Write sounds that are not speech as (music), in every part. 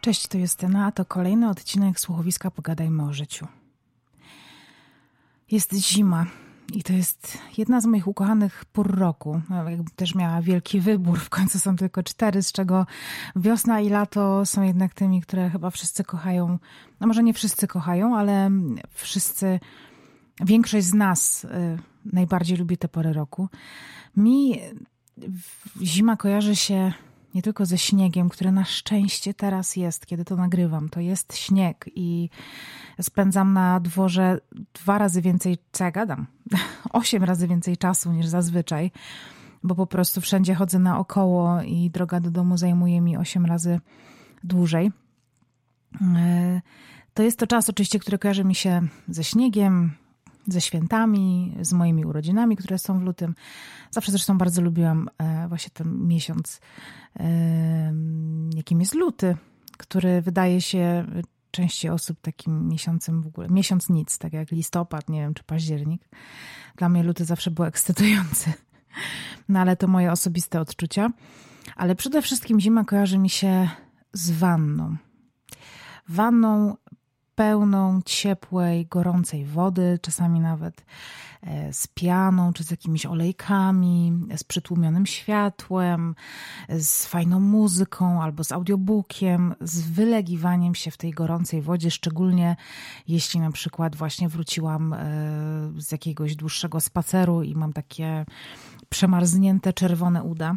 Cześć, to Justyna, a to kolejny odcinek słuchowiska Pogadajmy o życiu. Jest zima i to jest jedna z moich ukochanych pór roku. No, też miała wielki wybór, w końcu są tylko cztery, z czego wiosna i lato są jednak tymi, które chyba wszyscy kochają. No może nie wszyscy kochają, ale wszyscy, większość z nas y, najbardziej lubi te pory roku. Mi zima kojarzy się nie tylko ze śniegiem, który na szczęście teraz jest, kiedy to nagrywam. To jest śnieg i spędzam na dworze dwa razy więcej, co ja gadam, (laughs) osiem razy więcej czasu niż zazwyczaj, bo po prostu wszędzie chodzę naokoło i droga do domu zajmuje mi osiem razy dłużej. E, to jest to czas oczywiście, który kojarzy mi się ze śniegiem, ze świętami, z moimi urodzinami, które są w lutym. Zawsze zresztą bardzo lubiłam e, właśnie ten miesiąc, jakim jest luty, który wydaje się części osób takim miesiącem w ogóle, miesiąc nic, tak jak listopad, nie wiem, czy październik. Dla mnie luty zawsze był ekscytujący. (laughs) No ale to moje osobiste odczucia. Ale przede wszystkim zima kojarzy mi się z wanną. Wanną pełną ciepłej, gorącej wody, czasami nawet e, z pianą, czy z jakimiś olejkami, z przytłumionym światłem, z fajną muzyką albo z audiobookiem, z wylegiwaniem się w tej gorącej wodzie, szczególnie jeśli na przykład właśnie wróciłam e, z jakiegoś dłuższego spaceru i mam takie przemarznięte czerwone uda.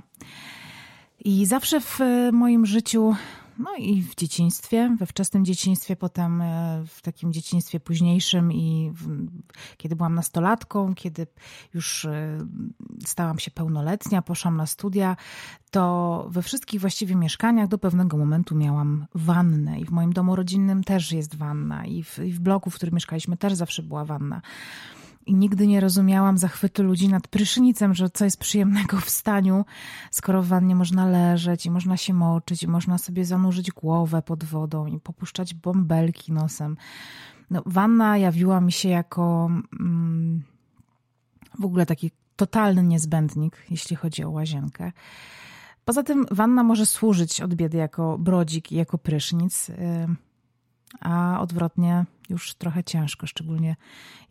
I zawsze w moim życiu no i w dzieciństwie, we wczesnym dzieciństwie, potem e, w takim dzieciństwie późniejszym i w, kiedy byłam nastolatką, kiedy już e, stałam się pełnoletnia, poszłam na studia, to we wszystkich właściwie mieszkaniach do pewnego momentu miałam wannę i w moim domu rodzinnym też jest wanna i w, i w bloku, w którym mieszkaliśmy też zawsze była wanna. I nigdy nie rozumiałam zachwytu ludzi nad prysznicem, że co jest przyjemnego w staniu, skoro w wannie można leżeć i można się moczyć i można sobie zanurzyć głowę pod wodą i popuszczać bąbelki nosem. No, wanna jawiła mi się jako mm, w ogóle taki totalny niezbędnik, jeśli chodzi o łazienkę. Poza tym wanna może służyć od biedy jako brodzik i jako prysznic. Yy a odwrotnie już trochę ciężko, szczególnie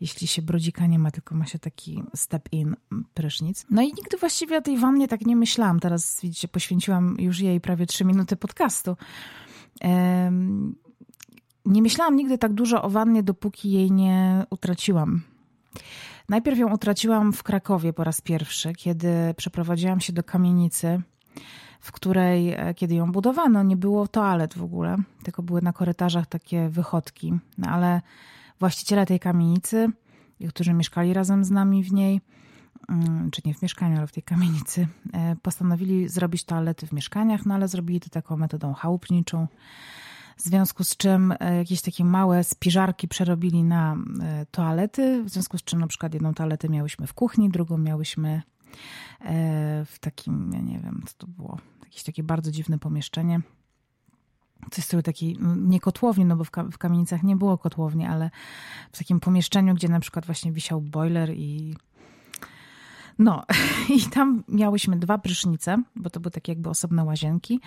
jeśli się brodzika nie ma, tylko ma się taki step-in prysznic. No i nigdy właściwie o tej wannie tak nie myślałam. Teraz widzicie, poświęciłam już jej prawie trzy minuty podcastu. Nie myślałam nigdy tak dużo o wannie, dopóki jej nie utraciłam. Najpierw ją utraciłam w Krakowie po raz pierwszy, kiedy przeprowadziłam się do kamienicy w której, e, kiedy ją budowano, nie było toalet w ogóle, tylko były na korytarzach takie wychodki. No ale właściciele tej kamienicy, którzy mieszkali razem z nami w niej, mm, czy nie w mieszkaniu, ale w tej kamienicy, e, postanowili zrobić toalety w mieszkaniach, no ale zrobili to taką metodą chałupniczą. W związku z czym e, jakieś takie małe spiżarki przerobili na toalety, w związku z czym na przykład jedną toaletę miałyśmy w kuchni, drugą miałyśmy w takim, ja nie wiem, co to było, jakieś takie bardzo dziwne pomieszczenie. Coś sobie takiej, nie kotłowni, no bo w, w kamienicach nie było kotłowni, ale w takim pomieszczeniu, gdzie na przykład właśnie wisiał boiler i no, (laughs) i tam miałyśmy dwa prysznice, bo to były takie jakby osobne łazienki.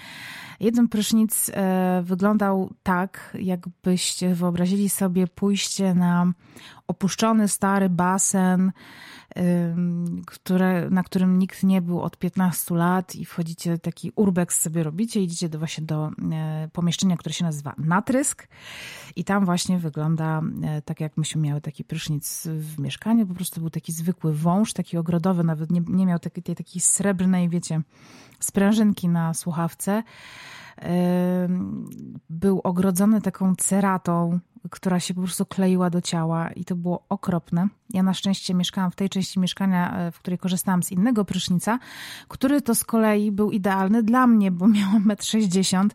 Jeden prysznic e, wyglądał tak, jakbyście wyobrazili sobie pójście na opuszczony stary basen, które, na którym nikt nie był od 15 lat i wchodzicie, taki urbex sobie robicie, idziecie do, właśnie do e, pomieszczenia, które się nazywa natrysk i tam właśnie wygląda e, tak, jak myśmy miały taki prysznic w mieszkaniu, po prostu był taki zwykły wąż, taki ogrodowy, nawet nie, nie miał takiej, tej takiej srebrnej, wiecie, sprężynki na słuchawce. Był ogrodzony taką ceratą, która się po prostu kleiła do ciała i to było okropne. Ja na szczęście mieszkałam w tej części mieszkania, e, w której korzystałam z innego prysznica, który to z kolei był idealny dla mnie, bo (laughs) miałam 1,60 m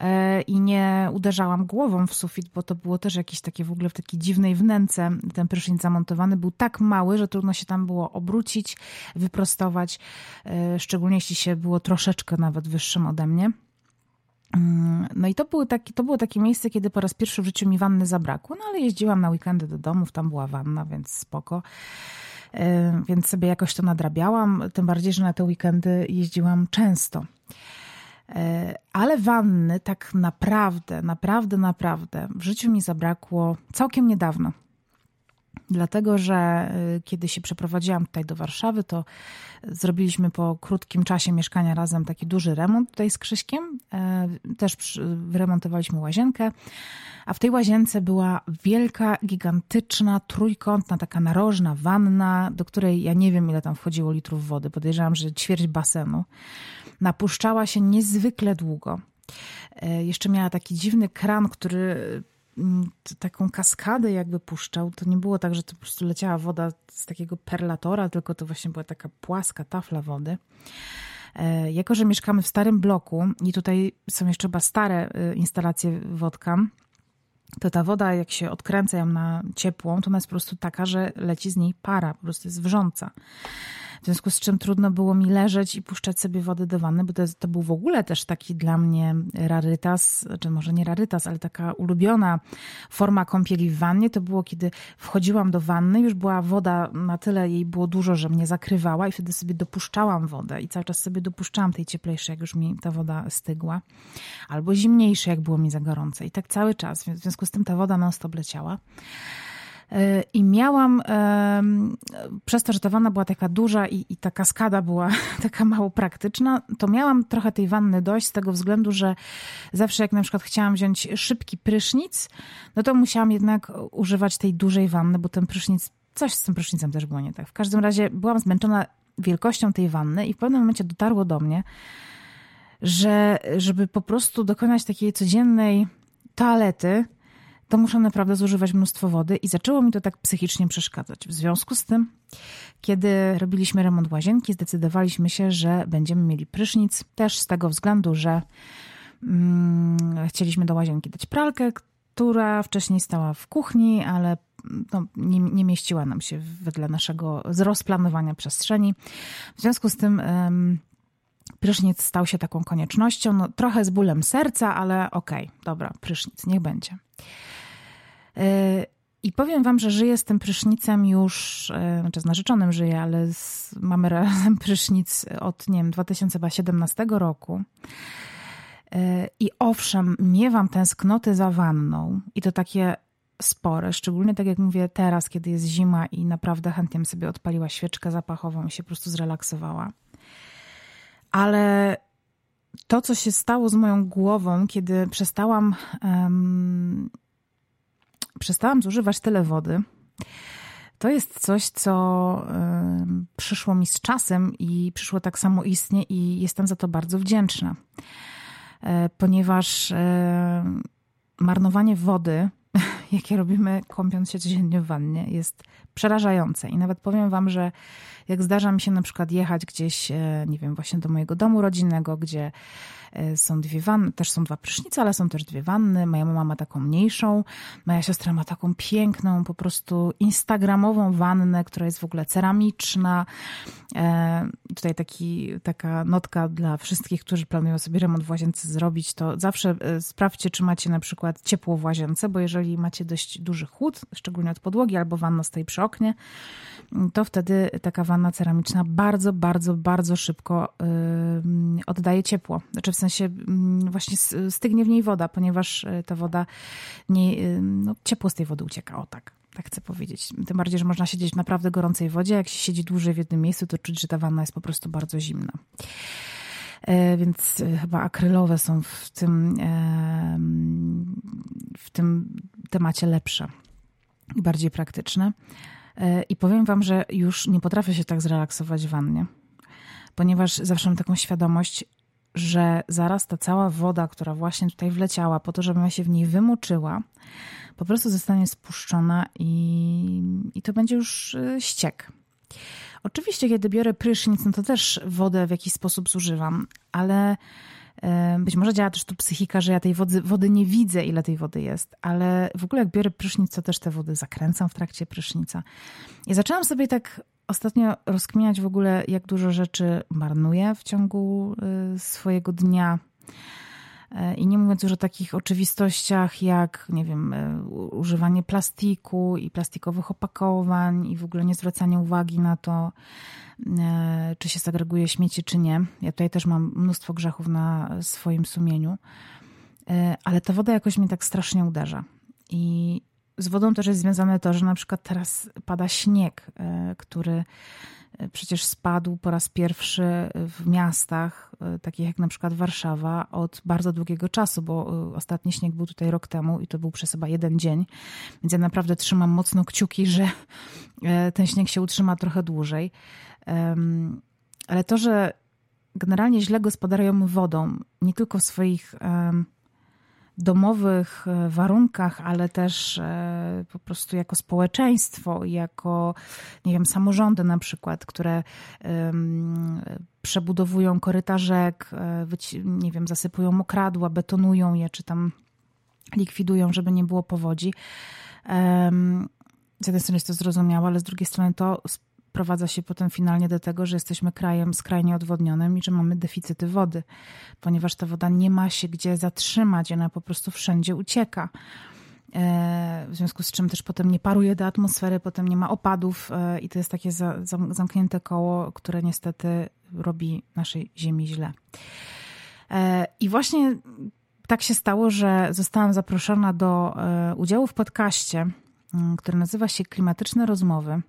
e, i nie uderzałam głową w sufit, bo to było też jakieś takie w ogóle w takiej dziwnej wnęce. Ten prysznic zamontowany był tak mały, że trudno się tam było obrócić, wyprostować, e, szczególnie jeśli się było troszeczkę nawet wyższym ode mnie. Mm, no i to, było taki, to było takie miejsce, kiedy po raz pierwszy w życiu mi wanny zabrakło, no ale jeździłam na weekendy do domów, tam była wanna, więc spoko. Więc sobie jakoś to nadrabiałam, tym bardziej, że na te weekendy jeździłam często. E, ale wanny tak naprawdę, naprawdę, naprawdę w życiu mi zabrakło całkiem niedawno. Dlatego, że y, kiedy się przeprowadziłam tutaj do Warszawy, to zrobiliśmy po krótkim czasie mieszkania razem taki duży remont tutaj z Krzyśkiem. E, też wyremontowaliśmy łazienkę, a w tej łazience była wielka, gigantyczna, trójkątna, taka narożna wanna, do której ja nie wiem ile tam wchodziło litrów wody. Podejrzewam, że ćwierć basenu. Napuszczała się niezwykle długo. Jeszcze miała taki dziwny kran, który taką kaskadę jakby puszczał, to nie było tak, że to po prostu leciała woda z takiego perlatora, tylko to właśnie była taka płaska tafla wody. E, jako, że mieszkamy w starym bloku i tutaj są jeszcze chyba stare e, instalacje wodka, to ta woda, jak się odkręca ją na ciepłą, to ona jest po prostu taka, że leci z niej para, po prostu jest wrząca. W związku z czym trudno było mi leżeć i puszczać sobie wody do wanny, bo to, to był w ogóle też taki dla mnie rarytas, czy może nie rarytas, ale taka ulubiona forma kąpieli w wannie. To było, kiedy wchodziłam do wanny, już była woda, na tyle jej było dużo, że mnie zakrywała i wtedy sobie dopuszczałam wodę i cały czas sobie dopuszczałam tej cieplejszej, jak już mi ta woda stygła, albo zimniejszej, jak było mi za gorące. I tak cały czas. W związku z tym ta woda non-stop leciała. E, I miałam, przez to, że ta wanna była taka duża i, i ta kaskada była (laughs) taka mało praktyczna, to miałam trochę tej wanny dość z tego względu, że zawsze jak na przykład chciałam wziąć szybki prysznic, no to musiałam jednak używać tej dużej wanny, bo ten prysznic, coś z tym prysznicem też było nie tak. W każdym razie byłam zmęczona wielkością tej wanny i w pewnym momencie dotarło do mnie, że żeby po prostu dokonać takiej codziennej toalety, to muszę naprawdę zużywać mnóstwo wody i zaczęło mi to tak psychicznie przeszkadzać. W związku z tym, kiedy robiliśmy remont łazienki, zdecydowaliśmy się, że będziemy mieli prysznic, też z tego względu, że mm, chcieliśmy do łazienki dać pralkę, która wcześniej stała w kuchni, ale no, nie, nie, mieściła nam się wedle naszego zrozplanowania przestrzeni. W związku z tym prysznic stał się taką koniecznością, no, trochę z bólem serca, ale okej, okay, dobra, prysznic, niech będzie. E, I powiem wam, że żyję z tym prysznicem już, e, znaczy z narzeczonym żyję, ale z, mamy razem (laughs) prysznic od, nie wiem, 2017 roku. E, I owszem, miewam tęsknoty za wanną i to takie spore, szczególnie tak jak mówię teraz, kiedy jest zima i naprawdę chętnie sobie odpaliła świeczkę zapachową i się po prostu zrelaksowała. Ale to, co się stało z moją głową, kiedy przestałam um, przestałam zużywać tyle wody, to jest coś, co y, przyszło mi z czasem i przyszło tak samo istnie i jestem za to bardzo wdzięczna. Y, ponieważ y, marnowanie wody, jakie robimy kąpiąc się codziennie w wannie, jest przerażające. I nawet powiem wam, że jak zdarza mi się na przykład jechać gdzieś, nie wiem, właśnie do mojego domu rodzinnego, gdzie E, są dwie wanny, też są dwa prysznice, ale są też dwie wanny. Moja mama ma taką mniejszą, moja siostra ma taką piękną, po prostu instagramową wannę, która jest w ogóle ceramiczna. E, tutaj taki, taka notka dla wszystkich, którzy planują sobie remont w łazience zrobić, to zawsze e, sprawdźcie, czy macie na przykład ciepło w łazience, bo jeżeli macie dość duży chłód, szczególnie od podłogi, albo wanna stoi przy oknie, to wtedy taka wanna ceramiczna bardzo, bardzo, bardzo szybko oddaje ciepło. Znaczy w sensie yy, właśnie stygnie w niej woda, ponieważ y, ta woda, nie, yy, no, ciepło z tej wody ucieka, o tak. Tak chcę powiedzieć. Tym bardziej, że można siedzieć w naprawdę gorącej wodzie. Jak się siedzi dłużej w jednym miejscu, to czuć, że ta wanna jest po prostu bardzo zimna. E, więc chyba akrylowe są w tym, w tym temacie lepsze i bardziej praktyczne. E, I powiem wam, że już nie potrafię się tak zrelaksować w wannie, ponieważ zawsze mam taką świadomość, że zaraz ta cała woda, która właśnie tutaj wleciała po to, żebym ja się w niej wymoczyła, po prostu zostanie spuszczona i, i to będzie już e, ściek. Oczywiście, kiedy biorę prysznic, no to też wodę w jakiś sposób zużywam, ale być może działa też tu psychika, że ja tej wody, wody nie widzę, ile tej wody jest, ale w ogóle jak biorę prysznic, to też te wody zakręcam w trakcie prysznica. I zaczęłam sobie tak ostatnio rozkminiać w ogóle, jak dużo rzeczy marnuję w ciągu y, swojego dnia. E, I nie mówiąc już o takich oczywistościach jak, nie wiem, e, używanie plastiku i plastikowych opakowań i w ogóle nie zwracanie uwagi na to, czy się segreguje śmieci, czy nie. Ja tutaj też mam mnóstwo grzechów na swoim sumieniu, ale ta woda jakoś mnie tak strasznie uderza. I z wodą też jest związane to, że na przykład teraz pada śnieg, który przecież spadł po raz pierwszy w miastach, e, takich jak na przykład Warszawa, od bardzo długiego czasu, bo e, ostatni śnieg był tutaj rok temu i to był przez chyba jeden dzień. Więc ja naprawdę trzymam mocno kciuki, że e, ten śnieg się utrzyma trochę dłużej. Ale to, że generalnie źle gospodarują wodą, nie tylko w swoich domowych e, warunkach, ale też e, po prostu jako społeczeństwo, jako, nie wiem, samorządy na przykład, które przebudowują koryta rzek, e, nie wiem, zasypują mokradła, betonują je, czy tam likwidują, żeby nie było powodzi. Z jednej strony jest to zrozumiałe, ale z drugiej strony to sprowadza się potem finalnie do tego, że jesteśmy krajem skrajnie odwodnionym i że mamy deficyty wody, ponieważ ta woda nie ma się gdzie zatrzymać, ona po prostu wszędzie ucieka. E, w związku z czym też potem nie paruje do atmosfery, potem nie ma opadów e, i to jest takie zamknięte koło, które niestety robi naszej ziemi źle. E, I właśnie tak się stało, że zostałam zaproszona do udziału w podcaście, który nazywa się Klimatyczne Rozmowy.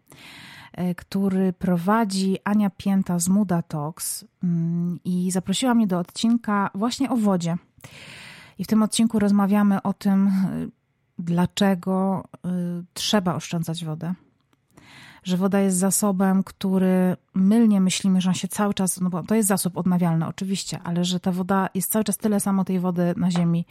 E, który prowadzi Ania Pięta z Muda Talks mm, i zaprosiła mnie do odcinka właśnie o wodzie. I w tym odcinku rozmawiamy o tym, e, dlaczego e, trzeba oszczędzać wodę. Że woda jest zasobem, który mylnie myślimy, że on się cały czas, no bo to jest zasób odnawialny oczywiście, ale że ta woda jest cały czas tyle samo tej wody na ziemi,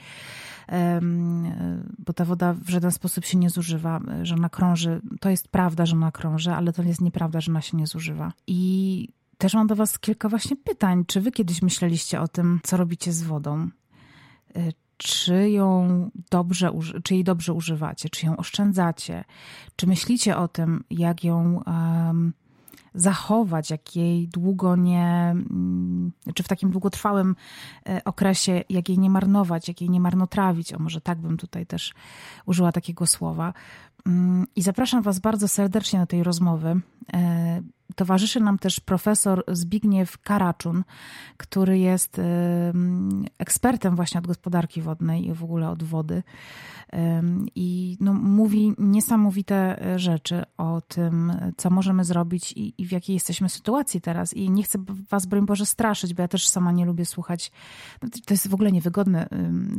bo ta woda w żaden sposób się nie zużywa, że ona krąży. To jest prawda, że ona krąży, ale to jest nieprawda, że ona się nie zużywa. I też mam do Was kilka właśnie pytań. Czy Wy kiedyś myśleliście o tym, co robicie z wodą? E, czy ją dobrze, czy jej dobrze używacie, czy ją oszczędzacie, czy myślicie o tym, jak ją um, zachować, jak jej długo nie, mm, czy w takim długotrwałym e, okresie, jak jej nie marnować, jak jej nie marnotrawić. O, może tak bym tutaj też użyła takiego słowa. Mm, I zapraszam Was bardzo serdecznie do tej rozmowy. E, towarzyszy nam też profesor Zbigniew Karaczun, który jest e, ekspertem właśnie od gospodarki wodnej i w ogóle od wody. I no, mówi niesamowite rzeczy o tym, co możemy zrobić i, i, w jakiej jesteśmy sytuacji teraz. I nie chcę Was, broń Boże, straszyć, bo ja też sama nie lubię słuchać. No, to jest w ogóle niewygodne.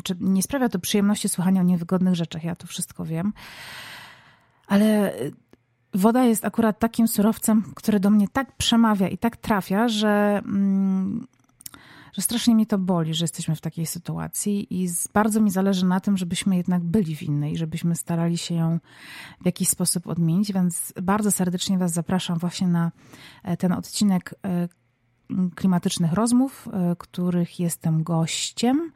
Czy nie sprawia to przyjemności słuchania o niewygodnych rzeczach, ja to wszystko wiem. Ale woda jest akurat takim surowcem, który do mnie tak przemawia i tak trafia, że, mm, że strasznie mnie to boli, że jesteśmy w takiej sytuacji i bardzo mi zależy na tym, żebyśmy jednak byli w innej, żebyśmy starali się ją w jakiś sposób odmienić, więc bardzo serdecznie Was zapraszam właśnie na e, ten odcinek e, klimatycznych rozmów, e, których jestem gościem.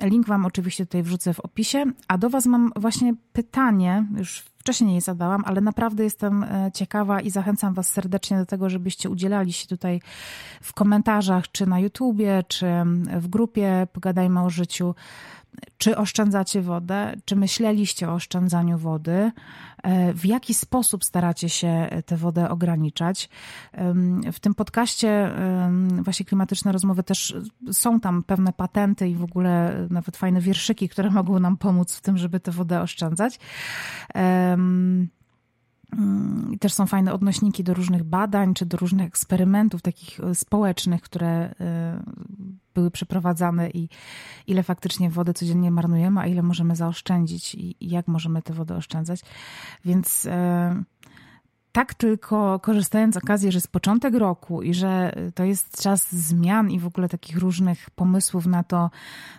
Link Wam oczywiście tutaj wrzucę w opisie. A do Was mam właśnie pytanie, już wcześniej je zadałam, ale naprawdę jestem e, ciekawa i zachęcam Was serdecznie do tego, żebyście udzielali się tutaj w komentarzach, czy na YouTubie, czy w grupie Pogadajmy o życiu czy oszczędzacie wodę, czy myśleliście o oszczędzaniu wody, e, w jaki sposób staracie się tę wodę ograniczać. W tym podcaście właśnie klimatyczne rozmowy też są tam pewne patenty i w ogóle nawet fajne wierszyki, które mogą nam pomóc w tym, żeby tę wodę oszczędzać. Też są fajne odnośniki do różnych badań, czy do różnych eksperymentów takich e, społecznych, które e, były przeprowadzane i ile faktycznie wody codziennie marnujemy, a ile możemy zaoszczędzić i jak możemy tę wodę oszczędzać. Więc e, tak tylko korzystając z okazji, że jest początek roku i że to jest czas zmian i w ogóle takich różnych pomysłów na to,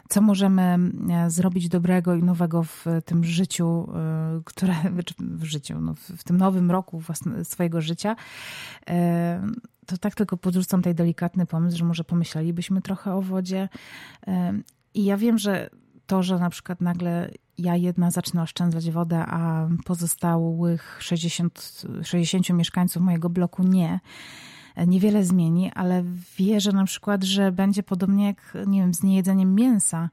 co możemy e, zrobić dobrego i nowego w tym życiu, e, które (laughs) w życiu, no, w tym nowym roku własne, swojego życia, e, to tak tylko podrzucam tutaj delikatny pomysł, że może pomyślelibyśmy trochę o wodzie. I ja wiem, że to, że na przykład nagle ja jedna zacznę oszczędzać wodę, a pozostałych 60, 60 mieszkańców mojego bloku nie, niewiele zmieni, ale wierzę na przykład, że będzie podobnie jak, nie wiem, z niejedzeniem mięsa.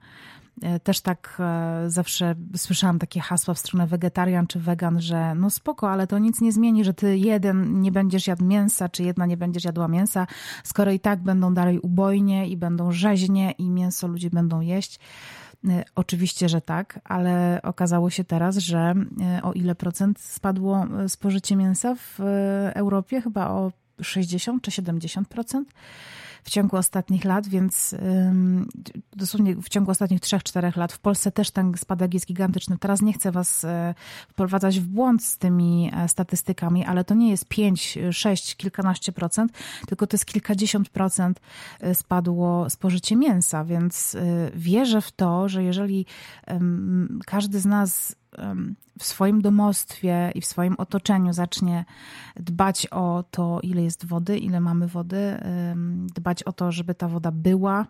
E, też tak e, zawsze słyszałam takie hasła w stronę wegetarian czy wegan, że no spoko, ale to nic nie zmieni, że ty jeden nie będziesz jadł mięsa, czy jedna nie będziesz jadła mięsa, skoro i tak będą dalej ubojnie i będą rzeźnie i mięso ludzie będą jeść. E, oczywiście, że tak, ale okazało się teraz, że o ile procent spadło spożycie mięsa w Europie? Chyba o 60 czy 70% w ciągu ostatnich lat, więc dosłownie w ciągu ostatnich 3-4 lat w Polsce też ten spadek jest gigantyczny. Teraz nie chcę Was e, wprowadzać w błąd z tymi e, statystykami, ale to nie jest 5, 6, kilkanaście procent, tylko to jest kilkadziesiąt procent e, spadło spożycie mięsa, więc wierzę w to, że jeżeli każdy z nas w swoim domostwie i w swoim otoczeniu zacznie dbać o to, ile jest wody, ile mamy wody, dbać o to, żeby ta woda była,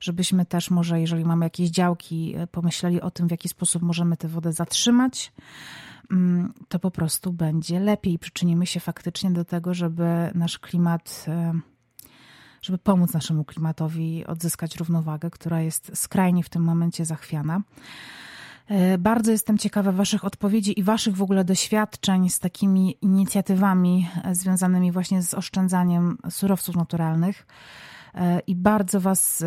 żebyśmy też może, jeżeli mamy jakieś działki, e, pomyśleli o tym, w jaki sposób możemy tę wodę zatrzymać, mm, to po prostu będzie lepiej. Przyczynimy się faktycznie do tego, żeby nasz klimat żeby pomóc naszemu klimatowi odzyskać równowagę, która jest skrajnie w tym momencie zachwiana. E, bardzo jestem ciekawa Waszych odpowiedzi i Waszych w ogóle doświadczeń z takimi inicjatywami e, związanymi właśnie z oszczędzaniem surowców naturalnych. E, I bardzo Was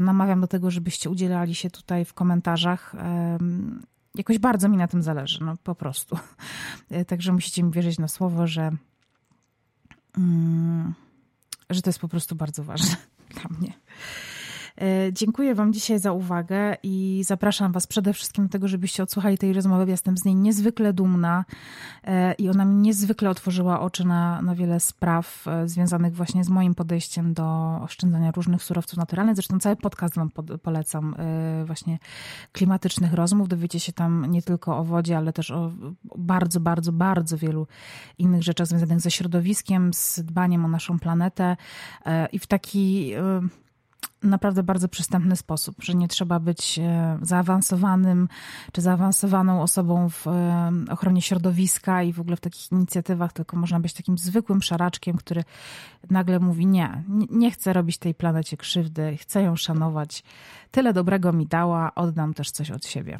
namawiam do tego, żebyście udzielali się tutaj w komentarzach. Jakoś bardzo mi na tym zależy, no po prostu. Także musicie mi wierzyć na słowo, że, mm, że to jest po prostu bardzo ważne (laughs) dla mnie. E, dziękuję Wam dzisiaj za uwagę i zapraszam Was przede wszystkim do tego, żebyście odsłuchali tej rozmowy. Jestem z niej niezwykle dumna e, i ona mi niezwykle otworzyła oczy na, na wiele spraw e, związanych właśnie z moim podejściem do oszczędzania różnych surowców naturalnych. Zresztą cały podcast Wam polecam właśnie klimatycznych rozmów. Dowiecie się tam nie tylko o wodzie, ale też o bardzo, bardzo, bardzo wielu innych rzeczach związanych ze środowiskiem, z dbaniem o naszą planetę i w taki naprawdę bardzo przystępny sposób, że nie trzeba być e, zaawansowanym czy zaawansowaną osobą w e, ochronie środowiska i w ogóle w takich inicjatywach, tylko można być takim zwykłym szaraczkiem, który nagle mówi nie, nie chcę robić tej planecie krzywdy, chcę ją szanować, tyle dobrego mi dała, oddam też coś od siebie.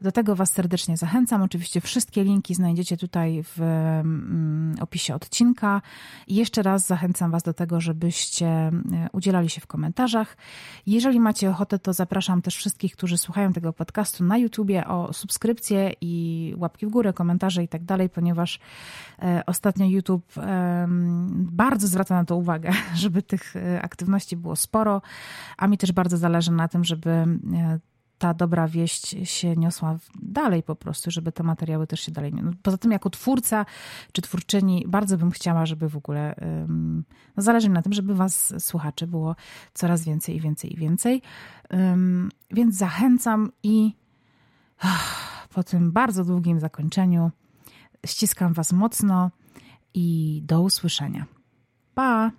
Do tego Was serdecznie zachęcam. Oczywiście wszystkie linki znajdziecie tutaj w mm, opisie odcinka. I jeszcze raz zachęcam Was do tego, żebyście e, udzielali się w komentarzach. Jeżeli macie ochotę, to zapraszam też wszystkich, którzy słuchają tego podcastu na YouTubie o subskrypcję i łapki w górę, komentarze i tak dalej, ponieważ e, ostatnio YouTube bardzo zwraca na to uwagę, (laughs) żeby tych e, aktywności było sporo, a mi też bardzo zależy na tym, żeby e, ta dobra wieść się niosła dalej po prostu, żeby te materiały też się dalej... No, poza tym jako twórca czy twórczyni bardzo bym chciała, żeby w ogóle... No zależy mi na tym, żeby was słuchaczy było coraz więcej i więcej i więcej. Więc zachęcam i po tym bardzo długim zakończeniu ściskam was mocno i do usłyszenia. Pa!